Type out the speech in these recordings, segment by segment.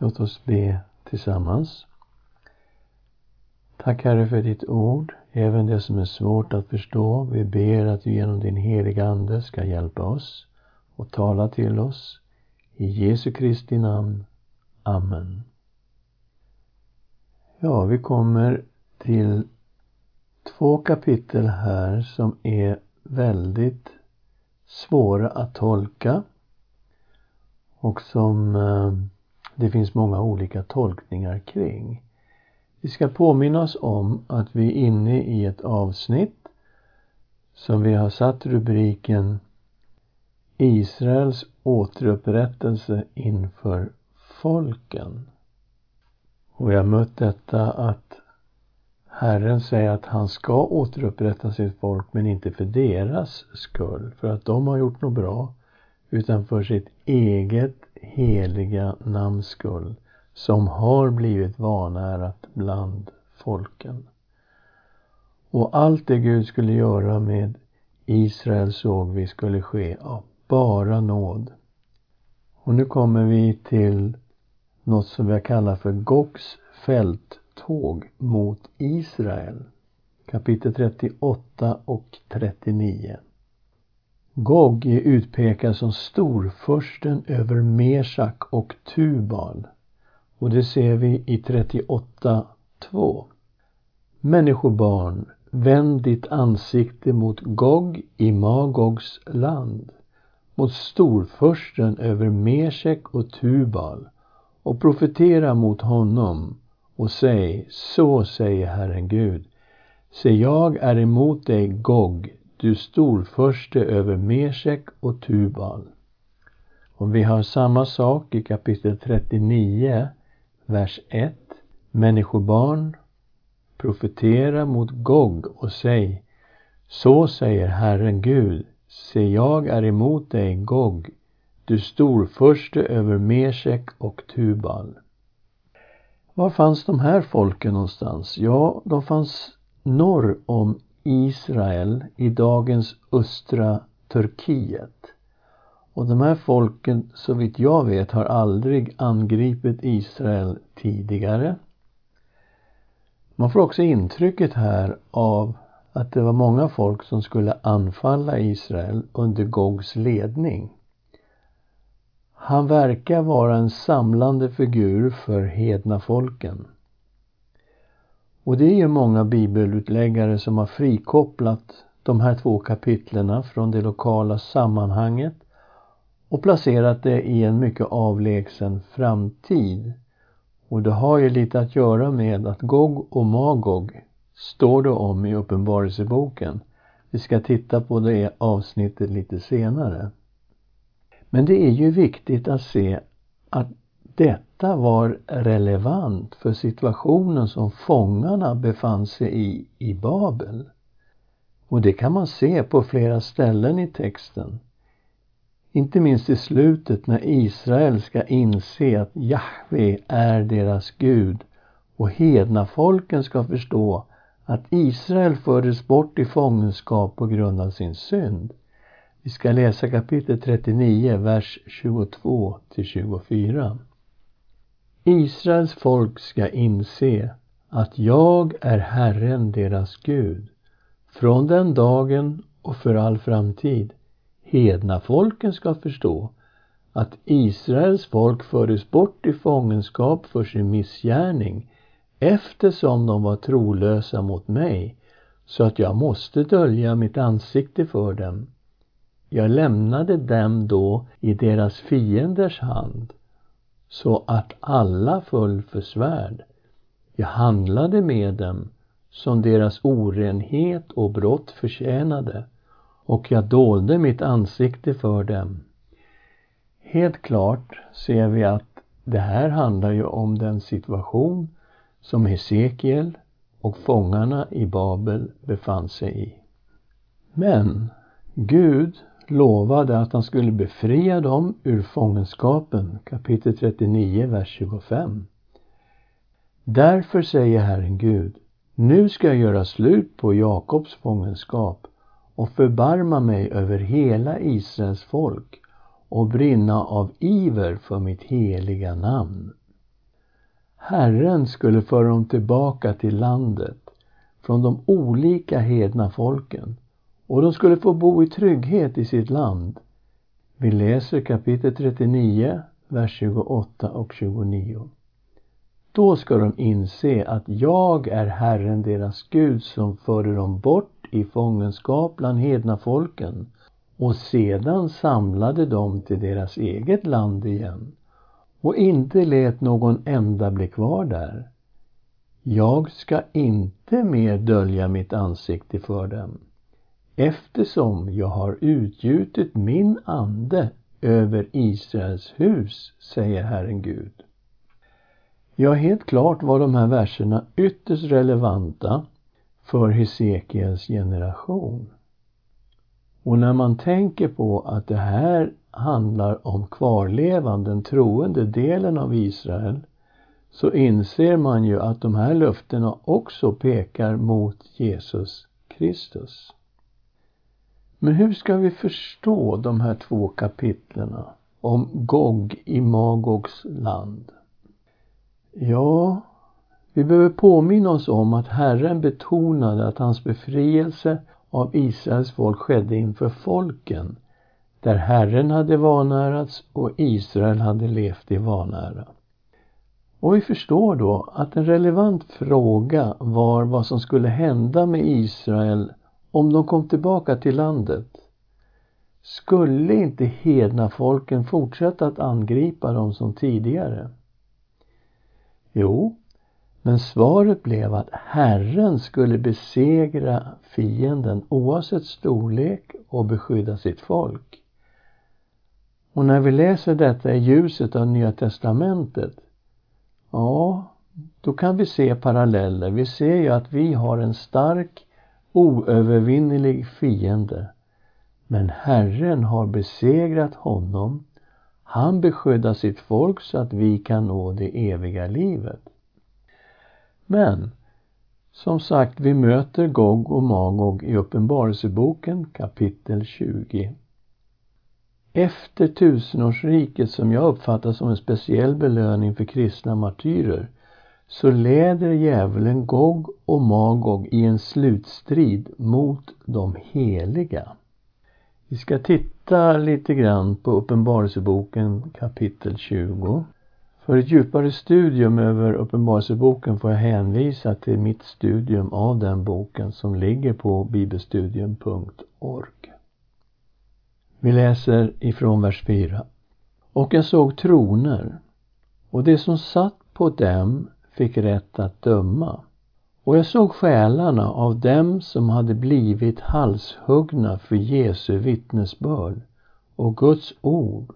Låt oss be tillsammans. Tack Herre för ditt ord, även det som är svårt att förstå. Vi ber att du genom din heliga Ande ska hjälpa oss och tala till oss. I Jesu Kristi namn. Amen. Ja, vi kommer till två kapitel här som är väldigt svåra att tolka och som eh, det finns många olika tolkningar kring. Vi ska påminna oss om att vi är inne i ett avsnitt som vi har satt rubriken Israels återupprättelse inför folken. Och jag har mött detta att Herren säger att han ska återupprätta sitt folk men inte för deras skull, för att de har gjort något bra, utan för sitt eget heliga namns skull, som har blivit vanärat bland folken. Och allt det Gud skulle göra med Israel såg vi skulle ske av bara nåd. Och nu kommer vi till något som jag kallar för Goks fälttåg mot Israel. Kapitel 38 och 39. Gog är utpekad som storförsten över Meshak och Tubal. Och det ser vi i 38.2. Människobarn, vänd ditt ansikte mot Gog i Magogs land, mot storförsten över Mesek och Tubal och profetera mot honom och säg, så säger Herren Gud. Se, jag är emot dig, Gog, du storförste över Mesek och Tubal. Och vi har samma sak i kapitel 39, vers 1. Människobarn, profetera mot Gog och säg, så säger Herren Gud, se jag är emot dig, Gog, du storförste över Mesek och Tubal. Var fanns de här folken någonstans? Ja, de fanns norr om Israel i dagens östra Turkiet. Och de här folken, så vitt jag vet, har aldrig angripit Israel tidigare. Man får också intrycket här av att det var många folk som skulle anfalla Israel under Gogs ledning. Han verkar vara en samlande figur för hedna folken. Och det är ju många bibelutläggare som har frikopplat de här två kapitlerna från det lokala sammanhanget och placerat det i en mycket avlägsen framtid. Och det har ju lite att göra med att Gog och Magog står det om i Uppenbarelseboken. Vi ska titta på det avsnittet lite senare. Men det är ju viktigt att se att detta var relevant för situationen som fångarna befann sig i, i Babel. Och det kan man se på flera ställen i texten. Inte minst i slutet när Israel ska inse att Jahve är deras Gud och hedna folken ska förstå att Israel fördes bort i fångenskap på grund av sin synd. Vi ska läsa kapitel 39, vers 22 till 24. Israels folk ska inse att jag är Herren deras Gud från den dagen och för all framtid. Hedna folken ska förstå att Israels folk fördes bort i fångenskap för sin missgärning eftersom de var trolösa mot mig så att jag måste dölja mitt ansikte för dem. Jag lämnade dem då i deras fienders hand så att alla föll för svärd. Jag handlade med dem som deras orenhet och brott förtjänade och jag dolde mitt ansikte för dem. Helt klart ser vi att det här handlar ju om den situation som Hesekiel och fångarna i Babel befann sig i. Men Gud lovade att han skulle befria dem ur fångenskapen, kapitel 39, vers 25. Därför säger Herren Gud, nu ska jag göra slut på Jakobs fångenskap och förbarma mig över hela Israels folk och brinna av iver för mitt heliga namn. Herren skulle föra dem tillbaka till landet från de olika hedna folken och de skulle få bo i trygghet i sitt land. Vi läser kapitel 39, vers 28 och 29. Då ska de inse att jag är Herren deras Gud som förde dem bort i fångenskap bland hedna folken och sedan samlade dem till deras eget land igen och inte lät någon enda bli kvar där. Jag ska inte mer dölja mitt ansikte för dem eftersom jag har utgjutit min ande över Israels hus, säger Herren Gud. Ja, helt klart var de här verserna ytterst relevanta för Hesekiels generation. Och när man tänker på att det här handlar om kvarlevande, den troende delen av Israel, så inser man ju att de här löftena också pekar mot Jesus Kristus. Men hur ska vi förstå de här två kapitlerna om Gog i Magogs land? Ja, vi behöver påminna oss om att Herren betonade att hans befrielse av Israels folk skedde inför folken, där Herren hade vanärats och Israel hade levt i vanära. Och vi förstår då att en relevant fråga var vad som skulle hända med Israel om de kom tillbaka till landet. Skulle inte hedna folken fortsätta att angripa dem som tidigare? Jo, men svaret blev att Herren skulle besegra fienden oavsett storlek och beskydda sitt folk. Och när vi läser detta i ljuset av Nya Testamentet, ja, då kan vi se paralleller. Vi ser ju att vi har en stark, oövervinnelig fiende. Men Herren har besegrat honom. Han beskyddar sitt folk så att vi kan nå det eviga livet. Men som sagt, vi möter Gog och Magog i Uppenbarelseboken kapitel 20. Efter tusenårsriket, som jag uppfattar som en speciell belöning för kristna martyrer, så leder djävulen Gog och Magog i en slutstrid mot de heliga. Vi ska titta lite grann på Uppenbarelseboken kapitel 20. För ett djupare studium över Uppenbarelseboken får jag hänvisa till mitt studium av den boken som ligger på bibelstudium.org. Vi läser ifrån vers 4. Och jag såg troner och det som satt på dem fick rätt att döma. Och jag såg själarna av dem som hade blivit halshuggna för Jesu vittnesbörd och Guds ord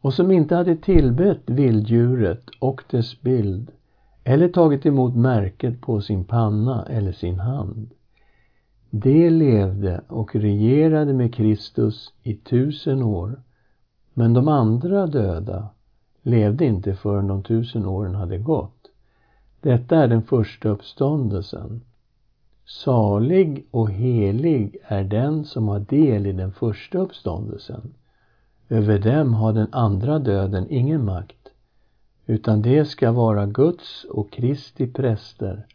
och som inte hade tillbett vilddjuret och dess bild eller tagit emot märket på sin panna eller sin hand. De levde och regerade med Kristus i tusen år, men de andra döda levde inte förrän de tusen åren hade gått. Detta är den första uppståndelsen. Salig och helig är den som har del i den första uppståndelsen. Över dem har den andra döden ingen makt, utan det ska vara Guds och Kristi präster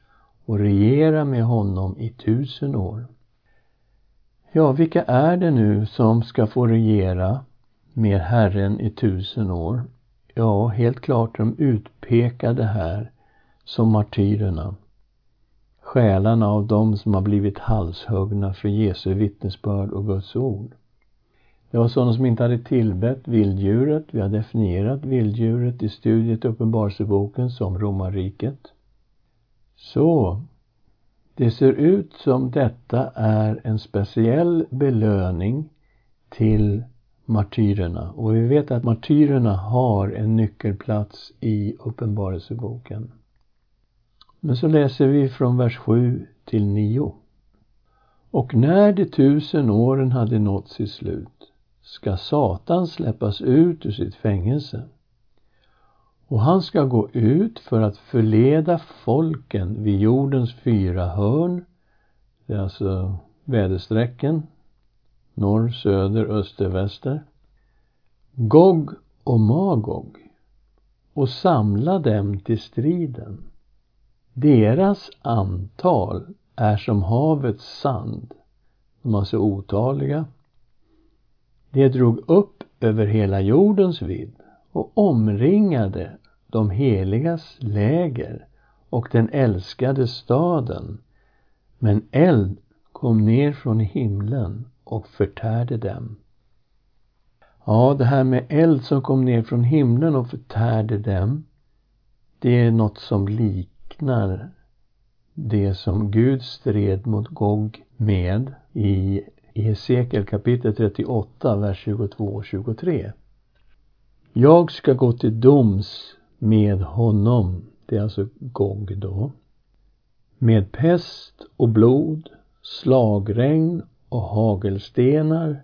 och regera med honom i tusen år. Ja, vilka är det nu som ska få regera med Herren i tusen år? Ja, helt klart de utpekade här som martyrerna. Själarna av dem som har blivit halshuggna för Jesu vittnesbörd och Guds ord. Det var sådana som inte hade tillbett vilddjuret. Vi har definierat vilddjuret i studiet Uppenbarelseboken som romarriket. Så, det ser ut som detta är en speciell belöning till martyrerna. Och vi vet att martyrerna har en nyckelplats i Uppenbarelseboken. Men så läser vi från vers 7 till 9. Och när de tusen åren hade nått sitt slut ska Satan släppas ut ur sitt fängelse. Och han ska gå ut för att förleda folken vid jordens fyra hörn. Det är alltså väderstrecken. Norr, söder, öster, väster. Gog och Magog. och samla dem till striden. Deras antal är som havets sand. De var så otaliga. De drog upp över hela jordens vidd och omringade de heligas läger och den älskade staden. Men eld kom ner från himlen och förtärde dem. Ja, det här med eld som kom ner från himlen och förtärde dem, det är något som liknar det som Gud stred mot Gog med i Hesekiel kapitel 38, vers 22 och 23. Jag ska gå till doms med honom, det är alltså Gog då, med pest och blod, slagregn och hagelstenar,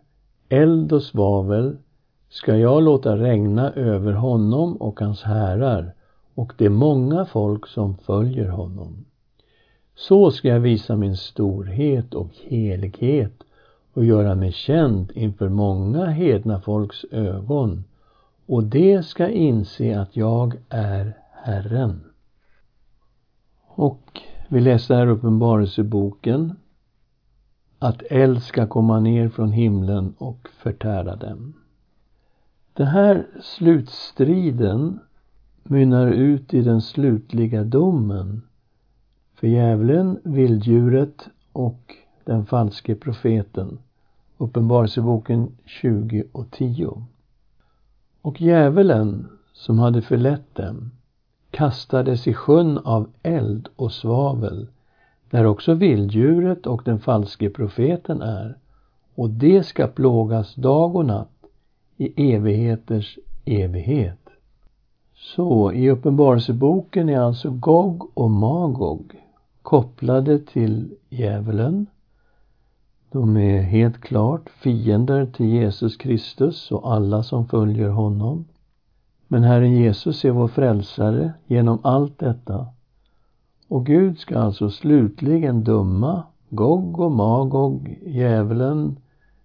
eld och svavel ska jag låta regna över honom och hans härar och det är många folk som följer honom. Så ska jag visa min storhet och helighet och göra mig känd inför många hedna folks ögon och de ska inse att jag är Herren. Och vi läser här Uppenbarelseboken att eld ska komma ner från himlen och förtära dem. Den här slutstriden mynnar ut i den slutliga domen för djävulen, vilddjuret och den falske profeten. Uppenbarelseboken 20 och 10. Och djävulen som hade förlett dem kastades i sjön av eld och svavel där också vilddjuret och den falske profeten är och det ska plågas dag och natt i evigheters evighet. Så i Uppenbarelseboken är alltså Gog och Magog kopplade till djävulen. De är helt klart fiender till Jesus Kristus och alla som följer honom. Men Herren Jesus är vår frälsare genom allt detta. Och Gud ska alltså slutligen döma Gog och Magog, djävulen,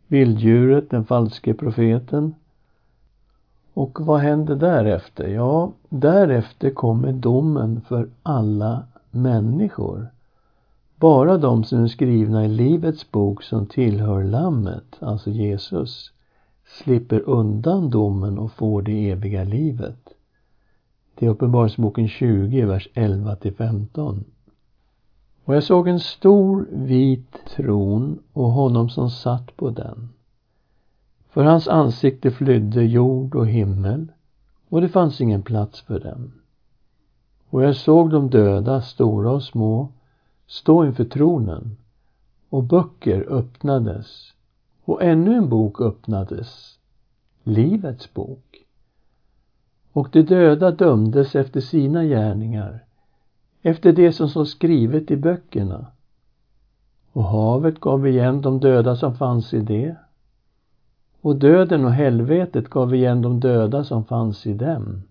vilddjuret, den falske profeten. Och vad händer därefter? Ja, därefter kommer domen för alla människor. Bara de som är skrivna i Livets bok som tillhör Lammet, alltså Jesus, slipper undan domen och får det eviga livet. Det är Uppenbarelseboken 20, vers 11 till 15. Och jag såg en stor vit tron och honom som satt på den. För hans ansikte flydde jord och himmel och det fanns ingen plats för dem. Och jag såg de döda, stora och små, stå inför tronen och böcker öppnades och ännu en bok öppnades, Livets bok. Och de döda dömdes efter sina gärningar, efter det som står skrivet i böckerna. Och havet gav igen de döda som fanns i det. Och döden och helvetet gav igen de döda som fanns i dem.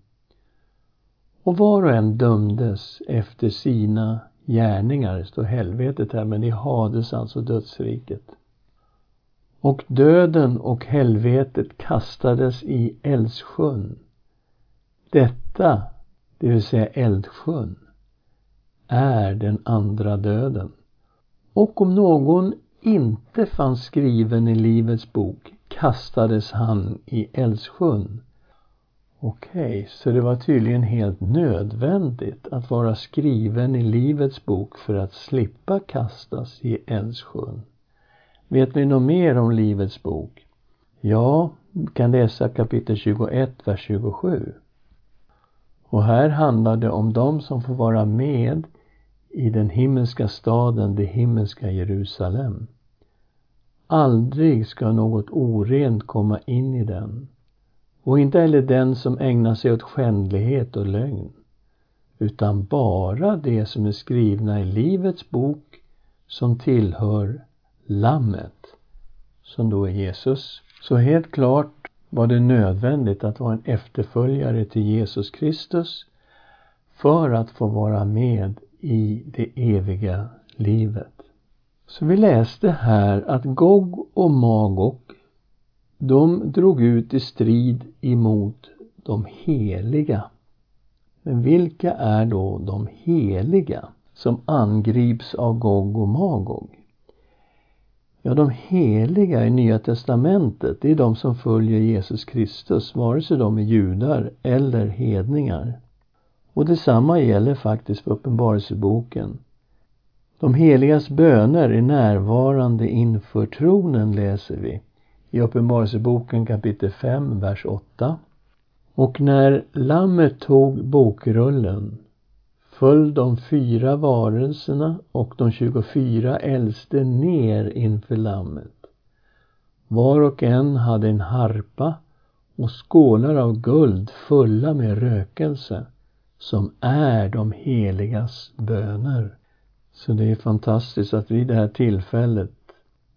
Och var och en dömdes efter sina gärningar, det står helvetet här, men i Hades alltså dödsriket. Och döden och helvetet kastades i eldsjön. Detta, det vill säga eldsjön, är den andra döden. Och om någon inte fanns skriven i Livets bok kastades han i Älvsjön. Okej, okay, så det var tydligen helt nödvändigt att vara skriven i Livets bok för att slippa kastas i Älvsjön. Vet vi något mer om Livets bok? Ja, vi kan läsa kapitel 21, vers 27. Och här handlar det om de som får vara med i den himmelska staden, det himmelska Jerusalem. Aldrig ska något orent komma in i den och inte heller den som ägnar sig åt skändlighet och lögn utan bara det som är skrivna i Livets bok som tillhör Lammet, som då är Jesus. Så helt klart var det nödvändigt att vara en efterföljare till Jesus Kristus för att få vara med i det eviga livet. Så vi läste här att Gog och Magog de drog ut i strid emot de heliga. Men vilka är då de heliga som angrips av Gog och Magog? Ja, de heliga i Nya Testamentet, det är de som följer Jesus Kristus, vare sig de är judar eller hedningar. Och detsamma gäller faktiskt för Uppenbarelseboken. De heligas böner är närvarande inför tronen, läser vi i Uppenbarelseboken kapitel 5, vers 8. Och när Lammet tog bokrullen föll de fyra varelserna och de tjugofyra äldste ner inför Lammet. Var och en hade en harpa och skålar av guld fulla med rökelse som är de heligas böner. Så det är fantastiskt att vid det här tillfället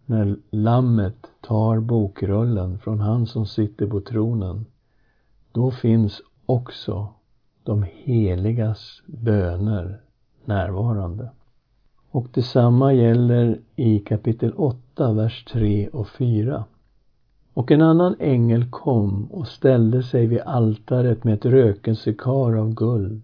när Lammet tar bokrullen från han som sitter på tronen, då finns också de heligas böner närvarande. Och detsamma gäller i kapitel 8, vers 3 och 4. Och en annan ängel kom och ställde sig vid altaret med ett rökelsekar av guld.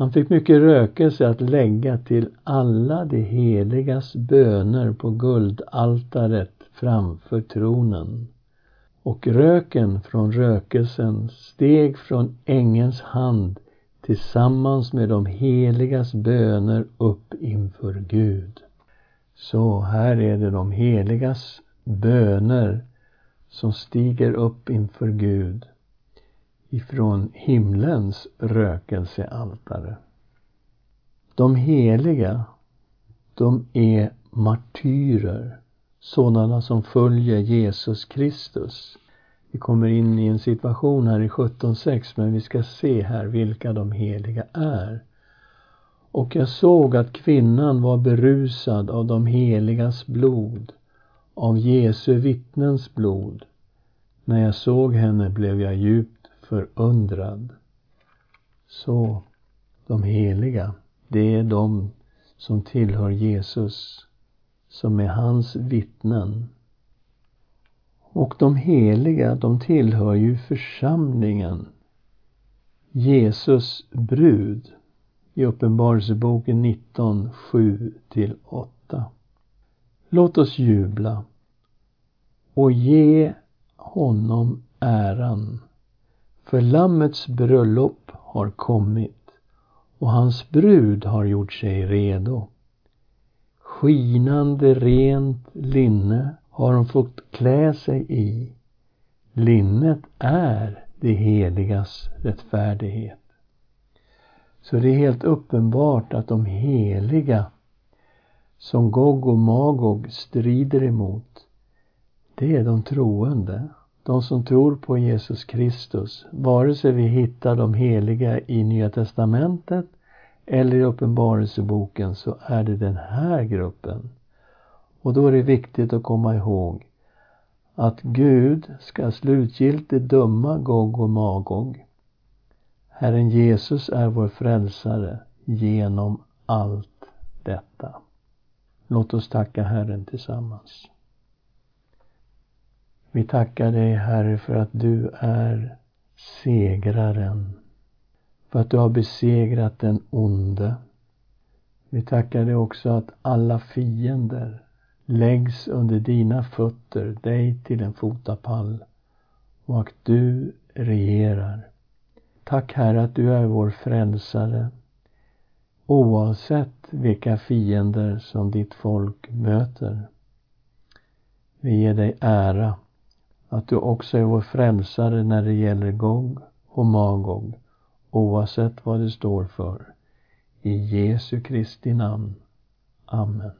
Han fick mycket rökelse att lägga till alla de heligas böner på guldaltaret framför tronen. Och röken från rökelsen steg från ängens hand tillsammans med de heligas böner upp inför Gud. Så här är det de heligas böner som stiger upp inför Gud ifrån himlens rökelsealtare. De heliga, de är martyrer, sådana som följer Jesus Kristus. Vi kommer in i en situation här i 17.6 men vi ska se här vilka de heliga är. Och jag såg att kvinnan var berusad av de heligas blod, av Jesu vittnens blod. När jag såg henne blev jag djupt förundrad. Så, de heliga, det är de som tillhör Jesus, som är hans vittnen. Och de heliga, de tillhör ju församlingen, Jesus brud, i Uppenbarelseboken 19, 7-8. Låt oss jubla och ge honom äran för Lammets bröllop har kommit och hans brud har gjort sig redo. Skinande rent linne har hon fått klä sig i. Linnet är det heligas rättfärdighet. Så det är helt uppenbart att de heliga som Gog och Magog strider emot, det är de troende de som tror på Jesus Kristus, vare sig vi hittar de heliga i Nya Testamentet eller i Uppenbarelseboken, så är det den här gruppen. Och då är det viktigt att komma ihåg att Gud ska slutgiltigt döma Gog och Magog. Herren Jesus är vår frälsare genom allt detta. Låt oss tacka Herren tillsammans. Vi tackar dig, Herre, för att du är segraren. För att du har besegrat den onde. Vi tackar dig också att alla fiender läggs under dina fötter, dig till en fotapall och att du regerar. Tack Herre att du är vår frälsare oavsett vilka fiender som ditt folk möter. Vi ger dig ära att du också är vår frälsare när det gäller Gog och Magog, oavsett vad det står för. I Jesu Kristi namn. Amen.